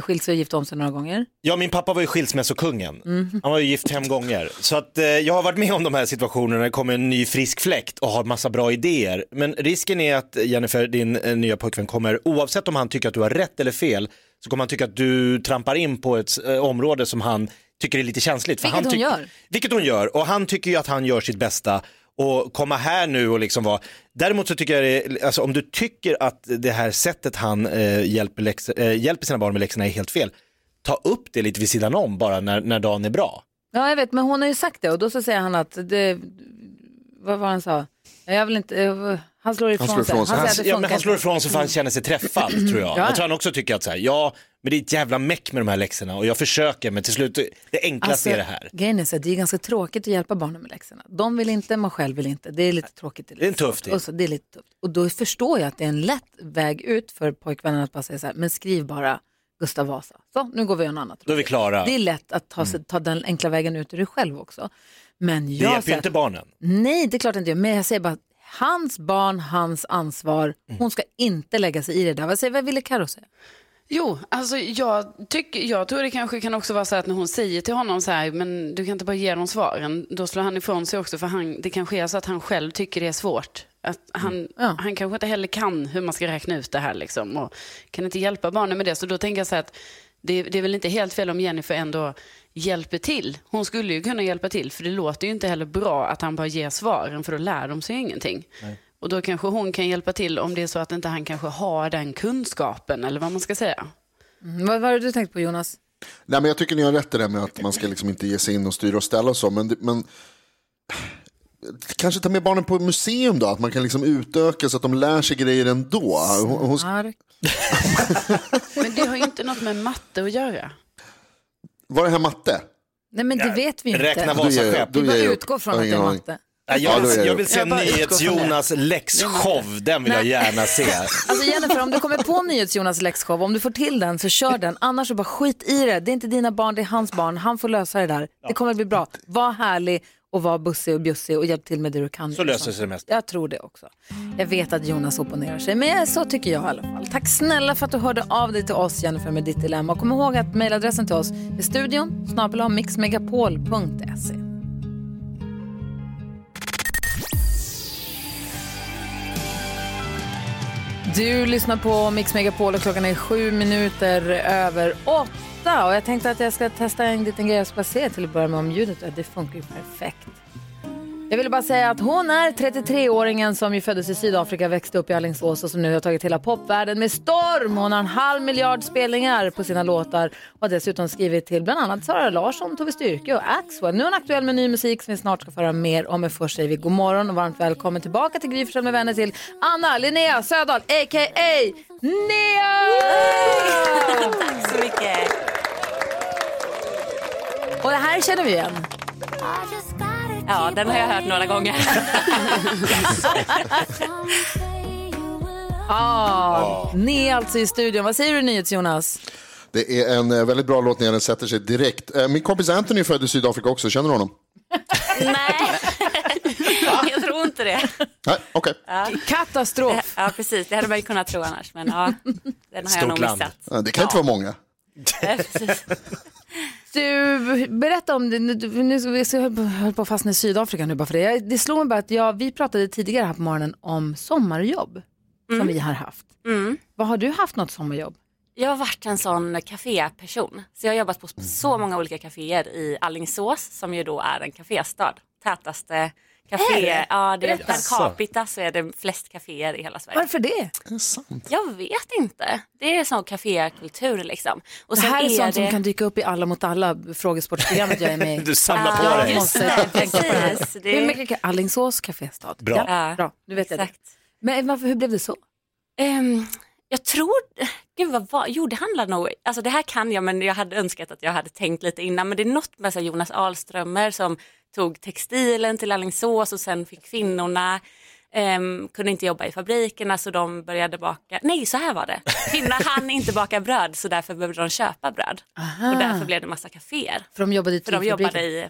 skilt sig och gift om sig några gånger. ja, min pappa var ju skilsmässokungen. Mhm. Han var ju gift fem gånger. Så att, eh, jag har varit med om de här situationerna när det kommer en ny frisk fläkt och har massa bra idéer. Men risken är att Jennifer, din eh, nya pojkvän, kommer, oavsett om han tycker att du har rätt eller fel, så kommer han tycka att du trampar in på ett eh, område som han tycker är lite känsligt. För Vilket han hon gör. Vilket hon gör och han tycker ju att han gör sitt bästa och komma här nu och liksom vara, däremot så tycker jag det, alltså om du tycker att det här sättet han eh, hjälper, läx, eh, hjälper sina barn med läxorna är helt fel, ta upp det lite vid sidan om bara när, när dagen är bra. Ja, jag vet, men hon har ju sagt det och då så säger han att det, vad var han sa? Jag vill inte, eh, han slår ifrån, slår ifrån sig. sig. Han, Han ja, men slår ifrån sig för han känner sig träffad tror jag. Ja. Jag tror han också tycker att så här, ja, men det är ett jävla meck med de här läxorna och jag försöker men till slut, det enklaste är det här. Grejen är så att det är ganska tråkigt att hjälpa barnen med läxorna. De vill inte, man själv vill inte. Det är lite tråkigt. Det är en tuff tid. Och så, det är lite tufft. Och då förstår jag att det är en lätt väg ut för pojkvännen att bara säga så här, men skriv bara Gustav Vasa. Så, nu går vi och gör något annat. Då är vi klara. Det är lätt att ta, sig, ta den enkla vägen ut ur det själv också. Men Det jag hjälper ju inte barnen. Nej, det är klart inte. Men jag säger bara, hans barn, hans ansvar. Mm. Hon ska inte lägga sig i det där. Vad, säger, vad ville Karo säga? Jo, alltså jag, tycker, jag tror det kanske kan också vara så att när hon säger till honom så här, men du kan inte bara ge dem svaren, då slår han ifrån sig också för han, det kanske är så att han själv tycker det är svårt. Att han, han kanske inte heller kan hur man ska räkna ut det här liksom, och kan inte hjälpa barnen med det. Så då tänker jag så här att det, det är väl inte helt fel om Jennifer ändå hjälper till. Hon skulle ju kunna hjälpa till, för det låter ju inte heller bra att han bara ger svaren, för då lär de sig ingenting. Och då kanske hon kan hjälpa till om det är så att inte han kanske har den kunskapen, eller vad man ska säga. Mm, vad vad har du tänkt på Jonas? Nej, men jag tycker ni har rätt i det med att man ska liksom inte ge sig in och styra och ställa och så. Men, men kanske ta med barnen på museum då, att man kan liksom utöka så att de lär sig grejer ändå. Hon. Men det har ju inte något med matte att göra. var det här matte? Nej men det vet vi inte. Räkna Vasaskepp. Vi bara utgår från att det är matte. Jag, det jag vill se NyhetsJonas läxshow, den vill jag gärna se. Alltså Jennifer, om du kommer på NyhetsJonas läxshow, om du får till den så kör den. Annars så bara skit i det. Det är inte dina barn, det är hans barn. Han får lösa det där. Det kommer att bli bra. Var härlig och var bussig och bjussig och hjälp till med det du kan. Så löser sig det mesta. Jag tror det också. Jag vet att Jonas opponerar sig, men så tycker jag i alla fall. Tack snälla för att du hörde av dig till oss, Jennifer, med ditt dilemma. Och kom ihåg att mejladressen till oss är studion snabel mixmegapol.se. Du lyssnar på Mix Megapol och klockan är sju minuter över åtta. Och jag tänkte att jag ska testa en liten grej jag ska se till att börja med om ljudet. Det funkar ju perfekt. Jag ville bara säga att hon är 33-åringen som ju föddes i Sydafrika, växte upp i Alingsås och som nu har tagit hela popvärlden med storm. Hon har en halv miljard spelningar på sina låtar och har dessutom skrivit till bland annat Sara Larsson, Tove Styrke och Axwell. Nu är hon aktuell med ny musik som vi snart ska få höra mer om. Men först säger vi god morgon och varmt välkommen tillbaka till Gry med vänner till Anna Linnea Södahl, a.k.a. Nea! Tack så mycket. Och det här känner vi igen. Ja, den har jag hört några gånger. Ah, Nea alltså i studion. Vad säger du NyhetsJonas? Det är en eh, väldigt bra låt när den sätter sig direkt. Eh, Min kompis Anthony är född i Sydafrika också, känner du honom? Nej, jag tror inte det. Nej, okej. Katastrof. Ja, precis. Det hade man ju kunnat tro annars. Men ja, den har jag Stort nog land. missat. Ja, Det kan inte vara många. Ja, precis. Du, berätta om det. Nu, nu ska vi så jag höll på- att fastna i Sydafrika nu bara för det. Jag- Det slog mig bara att jag, vi pratade tidigare här på morgonen om sommarjobb som vi har haft. Mm. Vad har du haft något sommarjobb? Jag har varit en sån kaféperson. Så jag har jobbat på så många olika kaféer i Allingsås som ju då är en kaféstad. Tätaste café. Ja, det är per capita så är det flest kaféer i hela Sverige. Varför det? Det är sant. Jag vet inte. Det är sån kafékultur liksom. Och Det här är sånt som det... kan dyka upp i Alla mot alla frågesportprogrammet jag är med i. Du samlar på Ja, dig. just måste det, tänka på det här. precis. Det- Hur mycket kan Alingsås kaféstad? Bra. Ja, bra. Nu vet jag det. Exakt. Men varför, hur blev det så? Ehm, jag tror, gud vad var, jo det handlar nog, alltså det här kan jag men jag hade önskat att jag hade tänkt lite innan men det är något med så Jonas Ahlströmer som tog textilen till Alingsås och sen fick kvinnorna ehm, kunde inte jobba i fabrikerna så de började baka, nej så här var det, kvinnorna hann inte baka bröd så därför behövde de köpa bröd och därför blev det massa kaféer För de jobbade i för de jobbade i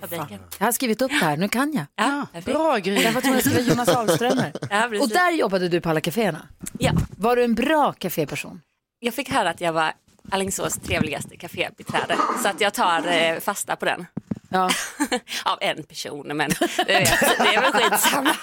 fabriken. Jag har skrivit upp det här, nu kan jag. Ja, perfekt. Bra Gry. Jag var tvungen att skriva Jonas Ahlströmer. Ja. Och där jobbade du på alla kaféerna. ja. Var du en bra kaféperson? Jag fick höra att jag var Alingsås trevligaste kafébiträde så att jag tar eh, fasta på den. Ja. Av en person, men det är väl skitsamma.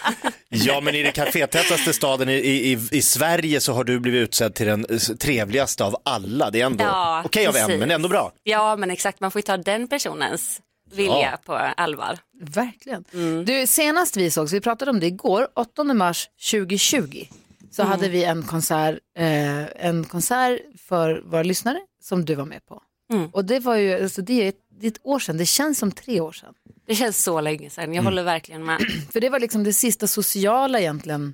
Ja, men i den kafétätaste staden i, i, i Sverige så har du blivit utsedd till den trevligaste av alla. Det är ändå Ja, okej av en, men ändå bra. Ja, men exakt, man får ju ta den personens vilja på allvar. Verkligen. Mm. Du, senast vi sågs, vi pratade om det igår, 8 mars 2020, så Mm. hade vi en konsert, eh, en konsert för våra lyssnare som du var med på. Mm. Och det var ju, alltså det är ett, det är ett år sedan, det känns som tre år sedan. Det känns så länge sedan, jag håller verkligen med. För det var liksom det sista sociala egentligen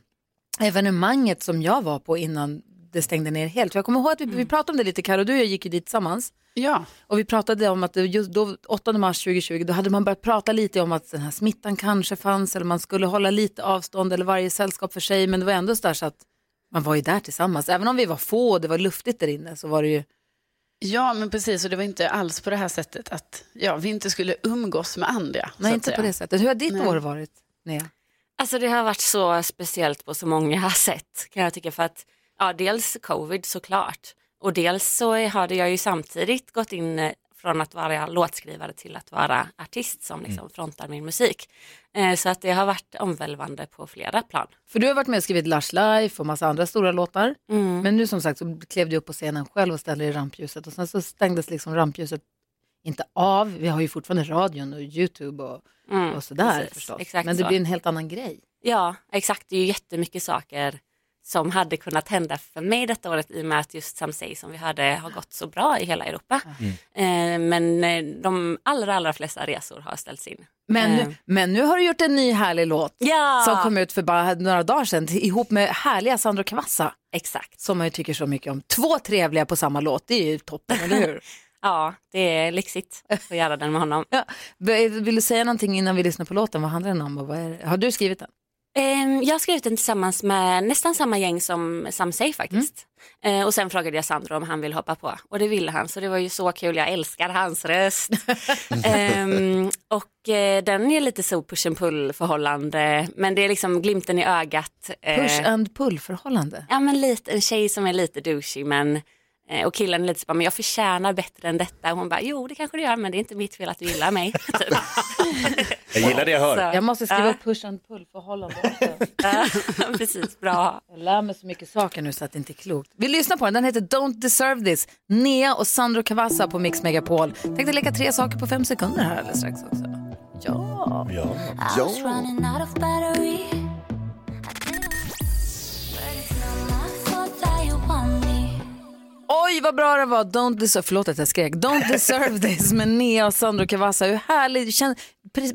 evenemanget som jag var på innan det stängde ner helt. För jag kommer ihåg att vi, vi pratade om det lite, Karo, du och jag gick ju dit tillsammans. Ja. Och vi pratade om att just då, 8 mars 2020, då hade man börjat prata lite om att den här smittan kanske fanns eller man skulle hålla lite avstånd eller varje sällskap för sig. Men det var ändå så där så att man var ju där tillsammans. Även om vi var få och det var luftigt där inne så var det ju, Ja, men precis. Och det var inte alls på det här sättet att ja, vi inte skulle umgås med andra. nej inte på det sättet. Hur har ditt Nej. år varit, Nea? Alltså det har varit så speciellt på så många sätt kan jag tycka för att ja, dels covid såklart och dels så hade jag ju samtidigt gått in eh, från att vara låtskrivare till att vara artist som liksom frontar min musik. Eh, så att det har varit omvälvande på flera plan. För du har varit med och skrivit Lush Life och massa andra stora låtar. Mm. Men nu som sagt så klev du upp på scenen själv och ställde dig i rampljuset och sen så stängdes liksom rampljuset inte av. Vi har ju fortfarande radion och Youtube och, Mm, och sådär precis. förstås. Men det så. blir en helt annan grej. Ja, exakt. Det är ju jättemycket saker som hade kunnat hända för mig detta året i och med att just Samsey som vi hörde har gått så bra i hela Europa. Eh, men eh, de allra, allra flesta resor har ställts in. Men, Eh, nu, men nu har du gjort en ny härlig låt Ja. som kom ut för bara några dagar sedan ihop med härliga Sandro Cavazza. Exakt. Som man ju tycker så mycket om. Två trevliga på samma låt, det är ju toppen, eller hur? Ja, det är lyxigt att göra den med honom. Ja. Vill du säga någonting innan vi lyssnar på låten? Vad handlar den om? Och vad är det? Har du skrivit den? Ehm, Jag har skrivit den tillsammans med nästan samma gäng som Samsey faktiskt. Eh, och sen frågade jag Sandro om han vill hoppa på och det ville han så det var ju så kul, jag älskar hans röst. Ehm, och eh, den är lite så push and pull förhållande men det är liksom glimten i ögat. Eh, Push and pull förhållande. Ja men lite, en tjej som är lite douchey men och killen är lite så bara, men jag förtjänar bättre än detta. Och hon bara, jo det kanske du gör men det är inte mitt fel att du gillar mig. typ. Jag gillar det jag hör. Så, Jag måste skriva upp push and pull förhållande också. Ja, precis, bra. Jag lär mig så mycket saker nu så att det inte är klokt. Vi lyssnar på den, den heter Don't deserve this. Nea och Sandro Cavazza på Mix Megapol. Tänkte leka tre saker på fem sekunder här alldeles strax också. Ja. Ja. Ja. Oj vad bra det var, Don't deserve, förlåt att jag skrek, Don't deserve this med Nea och Sandro Cavazza. Hur härligt, det känns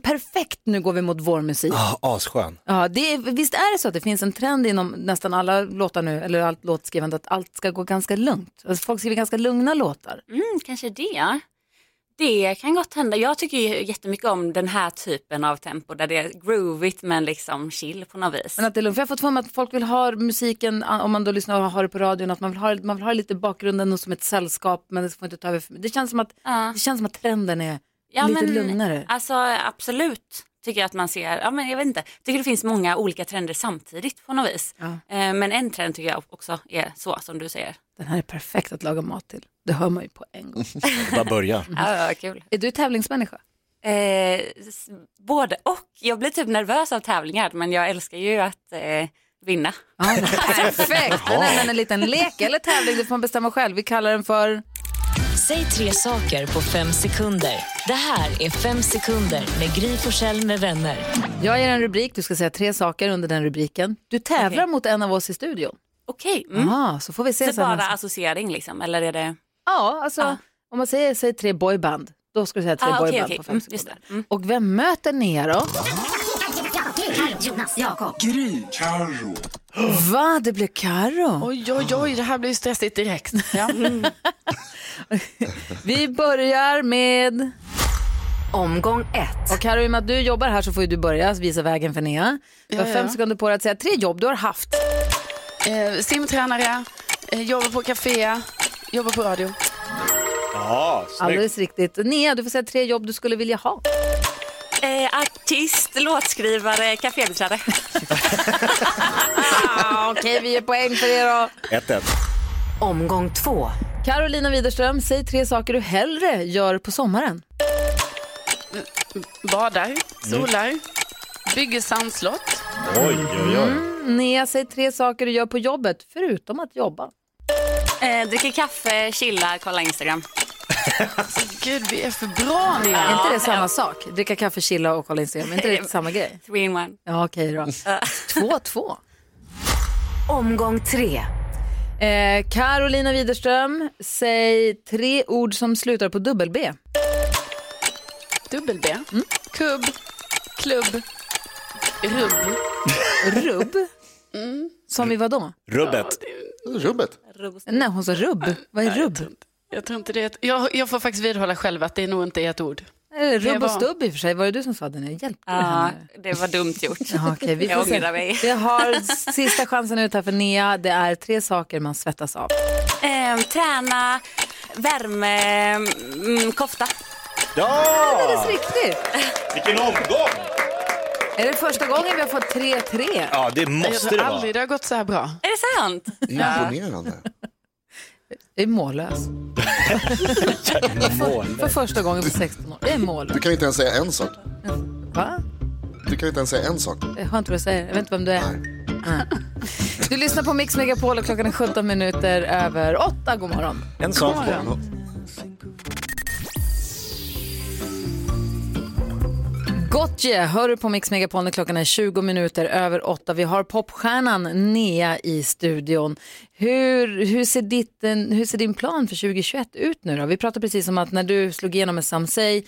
perfekt nu går vi mot vår musik. Ah, asskön. Ja, det är, visst är det så att det finns en trend inom nästan alla låtar nu, eller allt låtskrivande, att allt ska gå ganska lugnt. Alltså, folk skriver ganska lugna låtar. Mm, kanske det. Det kan gott hända. Jag tycker ju jättemycket om den här typen av tempo där det är groovigt men liksom chill på något vis. Men att det är lugnt. För jag har fått för mig att folk vill ha musiken, om man då lyssnar och har det på radion, att man vill ha, man vill ha lite i bakgrunden och som ett sällskap, men det får inte ta över. Det känns som att, Ja. det känns som att trenden är Ja, lite men, lugnare. Alltså absolut tycker jag att man ser, ja men jag vet inte, tycker det finns många olika trender samtidigt på något vis. Ja. Eh, Men en trend tycker jag också är så som du säger. Den här är perfekt att laga mat till. Det hör man ju på en gång. Bara börja. Ja, kul. är du tävlingsmänniska? Eh, både och. Jag blir typ nervös av tävlingar men jag älskar ju att eh, vinna. Ja, perfekt! Är en liten lek eller tävling, det får man bestämma själv. Vi kallar den för... Säg tre saker på fem sekunder. Det här är Fem sekunder med Gry Forssell med vänner. Jag ger en rubrik, du ska säga tre saker under den rubriken. Du tävlar Okej. mot en av oss i studion. Okej, mm. Aha, så får vi se så sen. bara alltså. associering liksom, eller är det? Ja, alltså Ja. om man säger, säger tre boyband, då ska du säga tre Ah, okej, boyband okej. på fem Mm, sekunder. det. Mm. Och vem möter Nea då? Va, det blir Karo. Oj, oj, oj, det här blir stressigt direkt. Ja. Vi börjar med... Omgång ett. Och Karo, i och med att du jobbar här så får ju du börja visa vägen för Nea. Du har Ja, fem sekunder på dig att säga tre jobb du har haft. Eh, simtränare, eh, jobbar på café, jobbar på radio. Ja. Alldeles riktigt. Nea, du får säga tre jobb du skulle vilja ha. Eh, artist, låtskrivare, kafébiträde. Ah, Okej, vi ger poäng för det då. 1-1. Omgång två. Carolina Widerström, säg tre saker du hellre gör på sommaren. Badar, solar, bygger sandslott. Oj, oj, oj. Nea, säg tre saker du gör på jobbet, förutom att jobba. Eh, dricker kaffe, chillar, kollar Instagram. Gud, vi är för bra nu. Är inte det samma sak? Dricka kaffe, chilla och kolla Instagram. Är inte det samma grej? Three in one. Ja, okej då. 2-2. Omgång tre. Eh, Carolina Widerström, säg tre ord som slutar på dubbel-B. Dubbel-B. Kubb, klubb, rubb. Rubb? Som i vad då? Rubbet. Rubbet. Nej, hon sa rubb. Vad är rubb? Jag tror inte det är ett... jag, jag får faktiskt vidhålla själv att det nog inte är ett ord. Rubb och stubb i och för sig. Var det du som sa det nu? Hjälpte Ja, henne? det var dumt gjort. Ja, okej, vi Jag ångrar mig. Vi har sista chansen ut här för Nea. Det är tre saker man svettas av. Eh, träna, värme, mm, kofta. Ja! Riktigt! Vilken omgång! Är det första gången vi har fått 3-3? Ja, det Jag måste tror det vara. aldrig det har gått så här bra. Är det sant? Imponerande. Jag är mållös. För första gången på 16 år. Jag är mållös. Du kan inte ens säga en sak. Va? Du kan inte ens säga en sak. Jag har inte vad jag säger. Jag vet inte vem du är. Nej. Du lyssnar på Mix Megapol och klockan är 17 minuter över 8. God morgon. En sak. God morgon. Gotye hör du på Mix Megapol när klockan är 20 minuter över 8. Vi har popstjärnan Nea i studion. Hur, hur, ser ditt, en- hur ser din plan för 2021 ut nu då? Vi pratade precis om att när du slog igenom med Samsei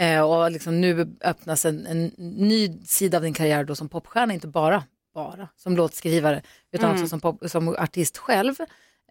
eh, och liksom nu öppnas en, en ny sida av din karriär då som popstjärna, inte bara, bara som låtskrivare utan Mm. också som, pop, som artist själv.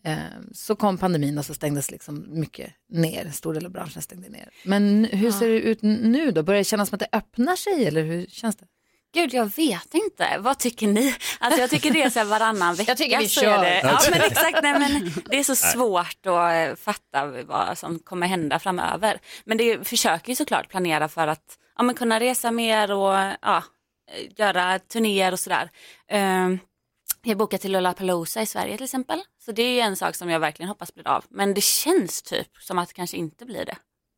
Eh, så kom pandemin och så stängdes liksom mycket ner, en stor del av branschen stängde ner. Men hur ser det ut nu då? Börjar det kännas som att det öppnar sig eller hur känns det? Gud, jag vet inte. Vad tycker ni? Alltså, jag tycker det är så här varannan vecka. Jag tycker vi kör. det. Ja, men exakt. Nej, men det är så svårt att eh, fatta vad som kommer hända framöver. Men det försöker ju såklart planera för att ja, men kunna resa mer och ja, eh, göra turnéer och sådär. Um, jag bokar till Lollapalooza i Sverige till exempel. Så det är ju en sak som jag verkligen hoppas blir av. Men det känns typ som att det kanske inte blir det.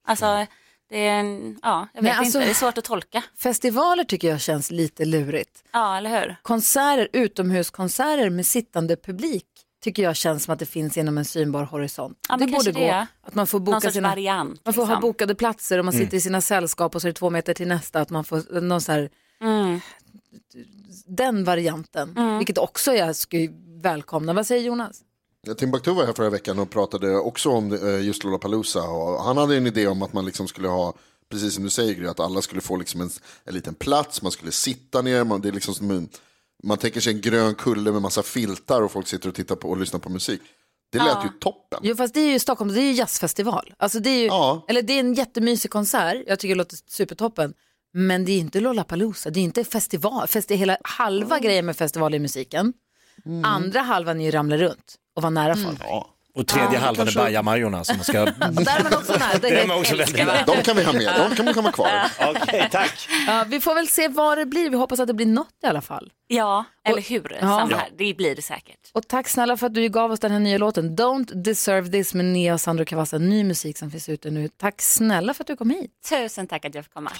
Alltså, det är en, ja, jag vet alltså- inte. Det är svårt att tolka. Festivaler tycker jag känns lite lurigt. Ja, eller hur? Konserter, utomhuskonserter med sittande publik tycker jag känns som att det finns inom en synbar horisont. Ja, det borde kanske gå. det. Att man får Någon boka sorts sina, variant. man får ha liksom. bokade platser och man Mm. sitter i sina sällskap och så är det två meter till nästa. Att man får någon så här, Mm. Den varianten, vilket också jag skulle välkomna. Vad säger Jonas? Timbuktu var här förra veckan och pratade också om eh, just Lollapalooza. Och han hade en idé om att man liksom skulle ha, precis som du säger Gry, att alla skulle få liksom en, en liten plats, man skulle sitta ner, man, det är liksom som en, man tänker sig en grön kulle med massa filtar och folk sitter och tittar på och lyssnar på musik. Det lät Ja. ju toppen. Jo fast det är ju Stockholm, det är ju jazzfestival. Alltså det är ju, eller det är en jättemysig konsert, jag tycker det låter supertoppen. Men det är inte Lollapalooza, det är inte festival. Festi hela, halva grejen med festival är musiken. Mm. Andra halvan är ju ramla runt och vara nära folk. Och tredje Ja, halvan är bajamajorna som man ska... Där är man också nära. Det är Det är man också väldigt nära. De kan vi ha med, de kan man vara kvar. Okej, tack. Ja, vi får väl se vad det blir, vi hoppas att det blir något i alla fall. Ja, eller hur? Ja. Ja. här. Det blir det säkert. Och tack snälla för att du gav oss den här nya låten, Don't Deserve This med Nia och Sandro Cavazza, ny musik som finns ute nu. Tack snälla för att du kom hit. Tusen tack att jag fick komma.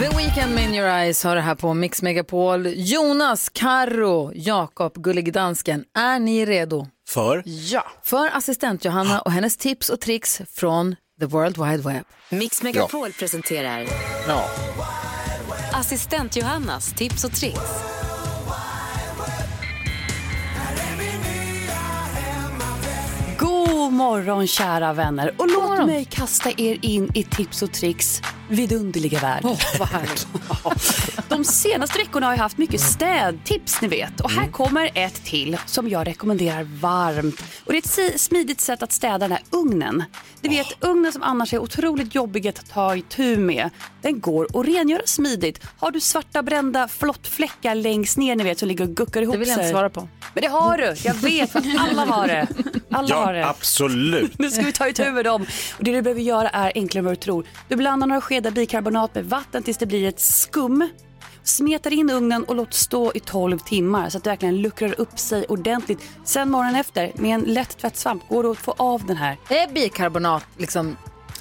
The Weeknd med In Your Eyes har det här på Mix Megapol. Jonas, Karo, Jakob, Gullig Dansken, är ni redo? För? Ja. För assistent Johanna och hennes tips och tricks från the World Wide Web. Mix Megapol presenterar Ja. Assistent Johannas tips och tricks. Morgon kära vänner och låt mig kasta er in i tips och tricks vidunderliga värld. vad härligt. De senaste veckorna har jag haft mycket städtips ni vet och här kommer ett till som jag rekommenderar varmt. Och det är ett smidigt sätt att städa den här ugnen. Du vet ugnen som annars är otroligt jobbig att ta itu med. Den går att rengöra smidigt. Har du svarta brända flottfläckar längst ner ni vet som ligger och guckar ihop Det vill jag inte sig. svara på. Men det har du, jag vet alla har det. Alla har Ja, det. absolut. Nu ska vi ta itu med dem. Och det du behöver göra är enklare än vad du tror. Du blandar några skedar bikarbonat med vatten tills det blir ett skum. Smetar in ugnen och låt stå i 12 timmar så att det verkligen luckrar upp sig ordentligt. Sen morgonen efter med en lätt tvättsvamp går det att få av den här. Är bikarbonat liksom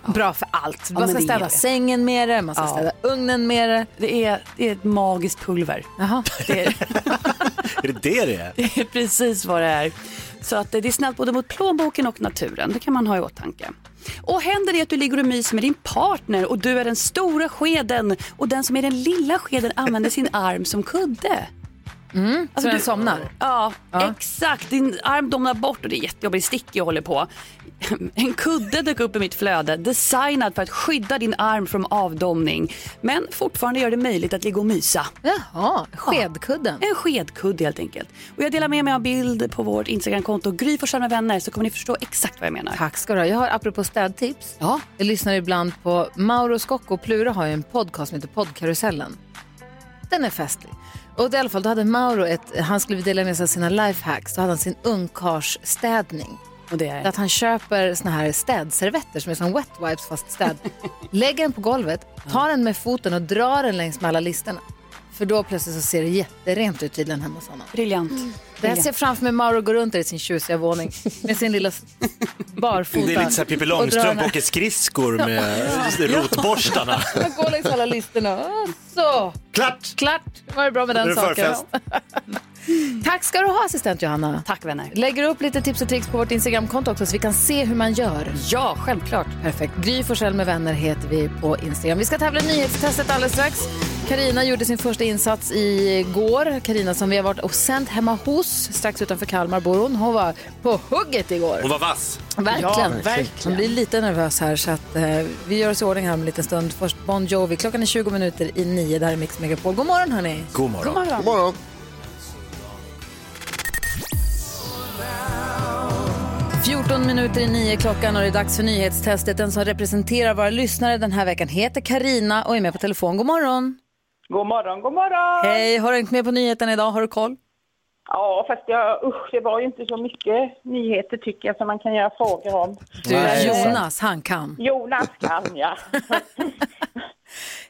bra för allt? Man men ska städa det. sängen med det, man ska Ja. städa ugnen med det. Det är, det är ett magiskt pulver. Jaha. Det är, Är det det det är? det är precis vad det är. Så att det är snällt både mot plånboken och naturen. Det kan man ha i åtanke. Och händer det att du ligger och myser med din partner och du är den stora skeden och den som är den lilla skeden använder sin arm som kudde. Mm, så den somnar? Ja, Ja. exakt. Din arm domnar bort och det är jättejobbigt. Stick jag håller på. En kudde dök upp i mitt flöde designad för att skydda din arm från avdomning. Men fortfarande gör det möjligt att ligga och mysa. Jaha, skedkudden. En skedkudde helt enkelt. Och jag delar med mig av bild på vårt Instagramkonto Gry Forssell med vänner så kommer ni förstå exakt vad jag menar. Tack ska du ha. Jag har apropå städtips. Ja. Jag lyssnar ibland på Mauro Scocco och Plura har ju en podcast som heter Poddkarusellen. Den är festlig. Och i alla fall, då hade Mauro ett, han skulle dela med sig av sina lifehacks, då hade han sin ungkarlsstädning. Och det är? Att han köper såna här städservetter som är som wet wipes fast städ. Lägger den på golvet, tar den med foten och drar den längs med alla listerna. För då plötsligt så ser det jätterent ut tydligen hemma hos honom. Briljant. Det jag ser framför mig Mauro går runt där i sin tjusiga våning med sin lilla barfota. Det är lite så här Pippi och drar Långstrump åker skridskor med rotborstarna. Han går längs alla listorna. Så, Klart! klart var det bra med den det saken. Tack ska du ha assistent Johanna. Tack vänner. Lägger upp lite tips och tricks på vårt Instagramkonto också så vi kan se hur man gör. Ja, självklart. Perfekt. Gry Forssell med vänner heter vi på Instagram. Vi ska tävla i nyhetstestet alldeles strax. Karina gjorde sin första insats igår. Karina som vi har varit och sänt hemma hos, strax utanför Kalmar bor hon. Hon var på hugget igår. Hon var vass. Verkligen. Ja, verkligen. Man blir lite nervös här så att eh, vi gör oss i ordning här om en liten stund. Först Bon Jovi. Klockan är 20 minuter i nio. Där är Mix Megapol. God morgon hörni. God morgon. God morgon. 14 minuter i nio klockan och det är dags för nyhetstestet. Den som representerar våra lyssnare den här veckan heter Karina och är med på telefon. God morgon. God morgon, god morgon. Hej, har du hängt med på nyheten idag? Har du koll? Ja, fast jag, usch, det var ju inte så mycket nyheter tycker jag som man kan göra frågor om. Du, Jonas, han kan. Jonas kan, ja.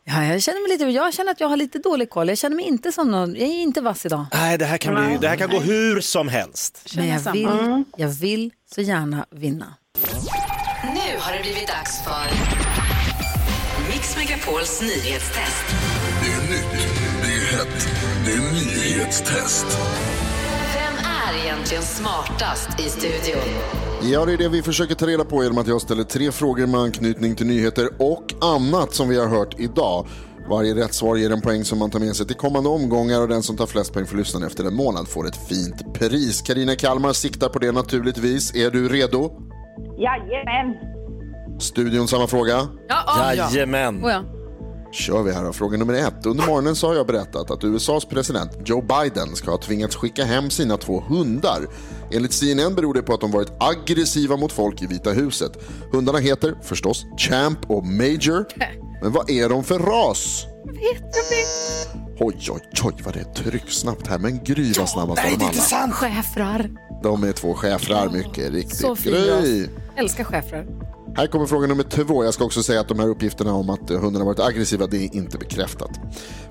Ja, jag känner mig lite, jag känner att jag har lite dålig koll. Jag känner mig inte som någon, jag är inte vass idag. Nej, det här kan, bli, det här kan gå hur som helst. Men jag vill, jag vill så gärna vinna. Nu har det blivit dags för Mix Megapols nyhetstest. Hett, det är nyhetstest. Vem är egentligen smartast i studion? Ja, det är det vi försöker ta reda på genom att jag ställer tre frågor med anknytning till nyheter och annat som vi har hört idag. Varje rätt svar ger en poäng som man tar med sig till kommande omgångar och den som tar flest poäng för lyssnaren efter en månad får ett fint pris. Karina Kalmar siktar på det naturligtvis. Är du redo? Jajamän. Studion samma fråga. Ja, Jajamän. Oh, ja. Kör vi här. Fråga nummer ett. Under morgonen så har jag berättat att USAs president Joe Biden ska ha tvingats skicka hem sina två hundar. Enligt CNN beror det på att de varit aggressiva mot folk i Vita huset. Hundarna heter förstås Champ och Major. Men vad är de för ras? Oj, oj, oj vad det är trycksnabbt här. Men Gry var snabbast av dem alla. Schäfrar. De är två schäfrar, mycket riktigt. Så fin Gry. Älskar schäfrar. Här kommer fråga nummer två. Jag ska också säga att de här uppgifterna om att hundarna varit aggressiva, det är inte bekräftat.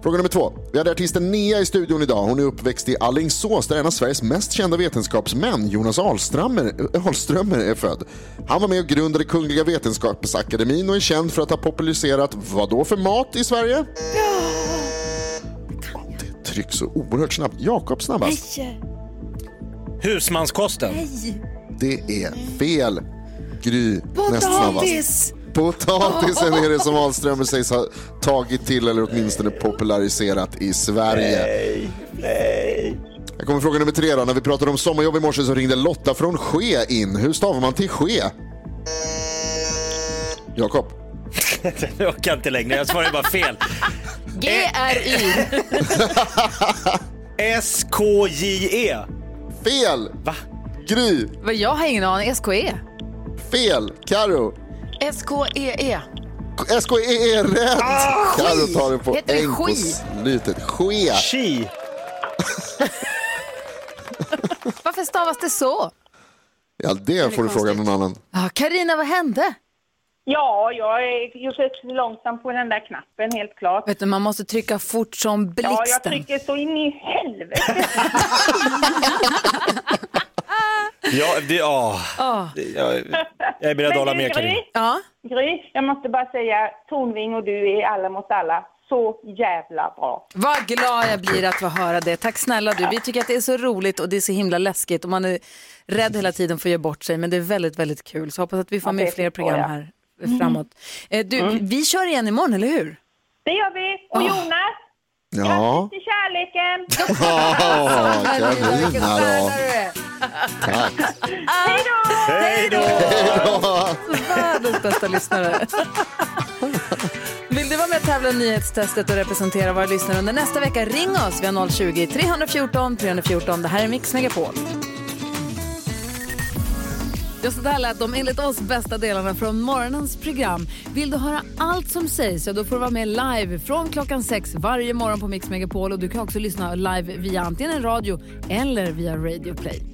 Fråga nummer två. Vi hade artisten Nea i studion idag. Hon är uppväxt i Alingsås där en av Sveriges mest kända vetenskapsmän, Jonas Ahlströmer, är född. Han var med och grundade Kungliga Vetenskapsakademin och är känd för att ha populariserat vad då för mat i Sverige? Det trycks så oerhört snabbt. Jakob snabbast. Husmanskosten. Det är fel. Gry näst snabbast. Potatis! Potatisen är det som Ahlströmer sägs ha tagit till eller åtminstone populariserat i Sverige. Nej, nej. Här kommer fråga nummer tre. Då. När vi pratade om sommarjobb i morse så ringde Lotta från Ske in. Hur stavar man till Ske? Jakob? Jag orkar inte längre, jag svarar bara fel. G-R-Y. S-K-J-E. Fel! Va? Gry? Jag har ingen aning. SKE. Fel! Karo? S-K-E-E. S-K-E är rätt! Karo tar det på Ah, Heter det en på ski? slutet. Ske! Chi. Varför stavas det så? Ja, det får du fråga någon annan. Karina, vad hände? Ja, jag är ju så långsam på den där knappen, helt klart. Vet du, man måste trycka fort som blixten. Ja, jag trycker så in i helvete. Ja, det, ja. Ja. Jag, jag är beredd att hålla med. Gry, Ja. Gry, jag måste bara säga, Tornving och du är alla mot alla. Så jävla bra. Vad glad jag blir att få höra det. Tack snälla du. Vi tycker att det är så roligt och det är så himla läskigt och man är rädd hela tiden för att göra bort sig. Men det är väldigt, väldigt kul. Så hoppas att vi får Ja, med fler program här framåt. Eh, Du, vi kör igen imorgon, eller hur? Det gör vi. Och Jonas, Ja. till kärleken. Ja, Karina då. Tack. Hej då! Hej då! Världens bästa lyssnare. Vill du vara med och tävla i nyhetstestet och representera våra lyssnare under nästa vecka? Ring oss. Vi har 020-314 314. Det här är Mix Megapol. Ja, så där lät de enligt oss bästa delarna från morgonens program. Vill du höra allt som sägs så då får du vara med live från klockan sex varje morgon på Mix Megapol. Och du kan också lyssna live via antingen en radio eller via Radio Play.